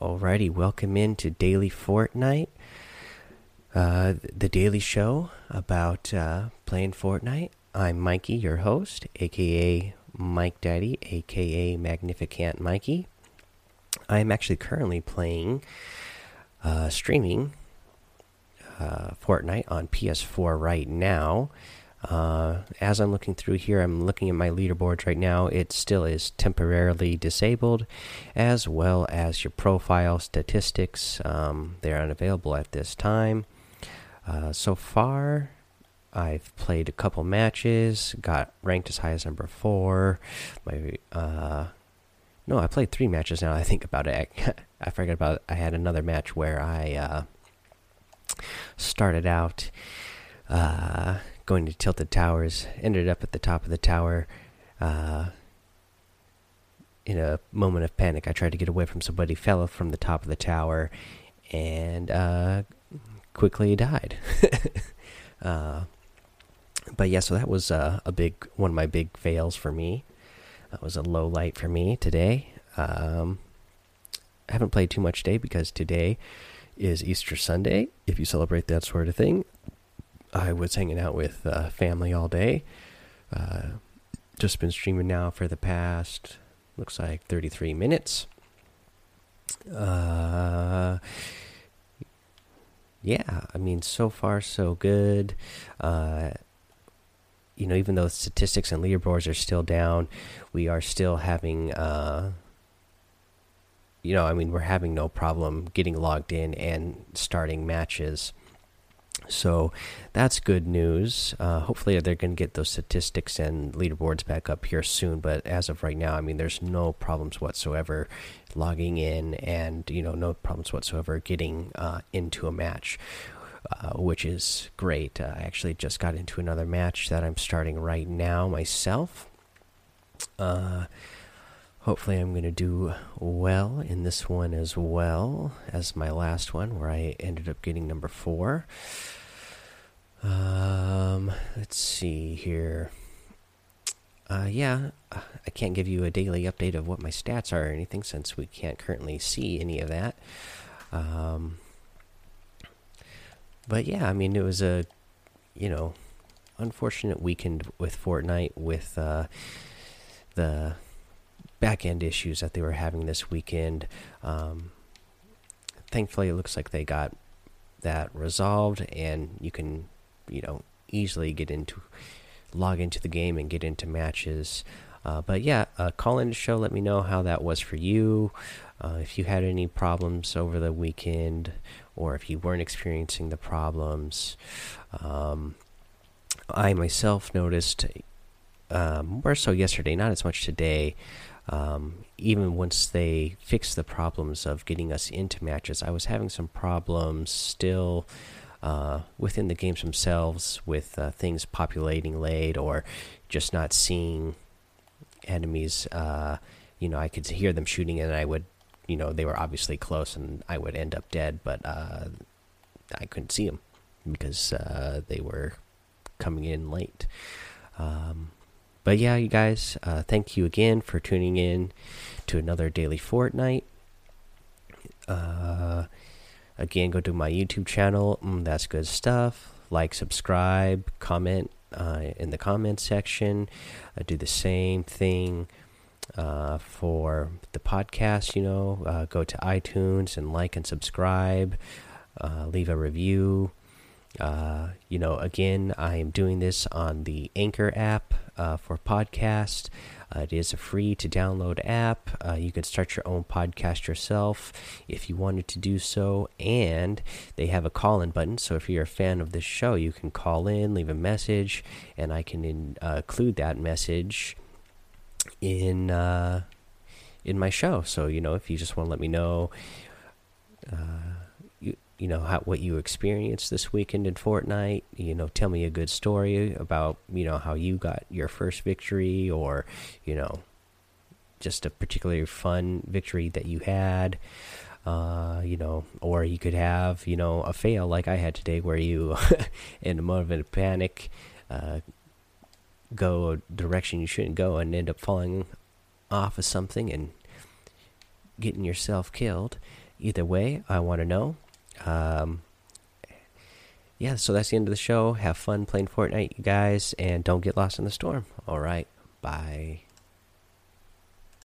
Alrighty, welcome into Daily Fortnite, uh, the daily show about uh, playing Fortnite. I'm Mikey, your host, aka Mike Daddy, aka Magnificent Mikey. I am actually currently playing, uh, streaming uh, Fortnite on PS4 right now. Uh, as I'm looking through here, I'm looking at my leaderboards right now. It still is temporarily disabled, as well as your profile statistics. Um, they're unavailable at this time. Uh, so far, I've played a couple matches, got ranked as high as number four. My uh, no, I played three matches now. I think about it. I forgot about. It. I had another match where I uh, started out. Going to Tilted Towers. Ended up at the top of the tower. Uh, in a moment of panic, I tried to get away from somebody, fell from the top of the tower, and uh, quickly died. uh, but yeah, so that was uh, a big one of my big fails for me. That was a low light for me today. Um, I haven't played too much today because today is Easter Sunday. If you celebrate that sort of thing, I was hanging out with uh, family all day. Uh, just been streaming now for the past looks like 33 minutes. Uh, yeah, I mean, so far so good. Uh, you know, even though statistics and leaderboards are still down, we are still having. Uh, you know, I mean, we're having no problem getting logged in and starting matches. So that's good news. Uh, hopefully, they're going to get those statistics and leaderboards back up here soon. But as of right now, I mean, there's no problems whatsoever logging in, and you know, no problems whatsoever getting uh, into a match, uh, which is great. I actually just got into another match that I'm starting right now myself. Uh, hopefully, I'm going to do well in this one as well as my last one, where I ended up getting number four. Um, let's see here. Uh, yeah, I can't give you a daily update of what my stats are or anything since we can't currently see any of that. Um, but yeah, I mean, it was a, you know, unfortunate weekend with Fortnite with uh, the back end issues that they were having this weekend. Um, thankfully, it looks like they got that resolved, and you can you know easily get into log into the game and get into matches. Uh, but yeah, uh, call in the show. Let me know how that was for you. Uh, if you had any problems over the weekend, or if you weren't experiencing the problems. Um, I myself noticed um, more so yesterday, not as much today. Um, even once they fixed the problems of getting us into matches, I was having some problems still uh, within the games themselves with uh, things populating late or just not seeing enemies. Uh, you know, I could hear them shooting and I would, you know, they were obviously close and I would end up dead, but uh, I couldn't see them because uh, they were coming in late. Um, but yeah, you guys, thank you again for tuning in to another daily Fortnite. Uh, Again, go to my YouTube channel. Mm, that's good stuff. Like, subscribe, comment uh, in the comment section. Do the same thing uh, for the podcast. You know, uh, go to iTunes and like and subscribe. Uh, leave a review. Uh, you know, again, I am doing this on the Anchor app uh, for podcast. Uh, it is a free to download app. Uh, you can start your own podcast yourself if you wanted to do so. And they have a call in button. So if you're a fan of this show, you can call in, leave a message, and I can in, uh, include that message in uh, in my show. So you know, if you just want to let me know uh, you know how, what you experienced this weekend in Fortnite. You know, tell me a good story about you know how you got your first victory, or you know, just a particularly fun victory that you had. Uh, you know, or you could have you know a fail like I had today, where you, in a moment of panic, uh, go a direction you shouldn't go and end up falling off of something and getting yourself killed Either way, I want to know. Um, yeah, so that's the end of the show. Have fun playing Fortnite, you guys, and don't get lost in the storm. All right, bye.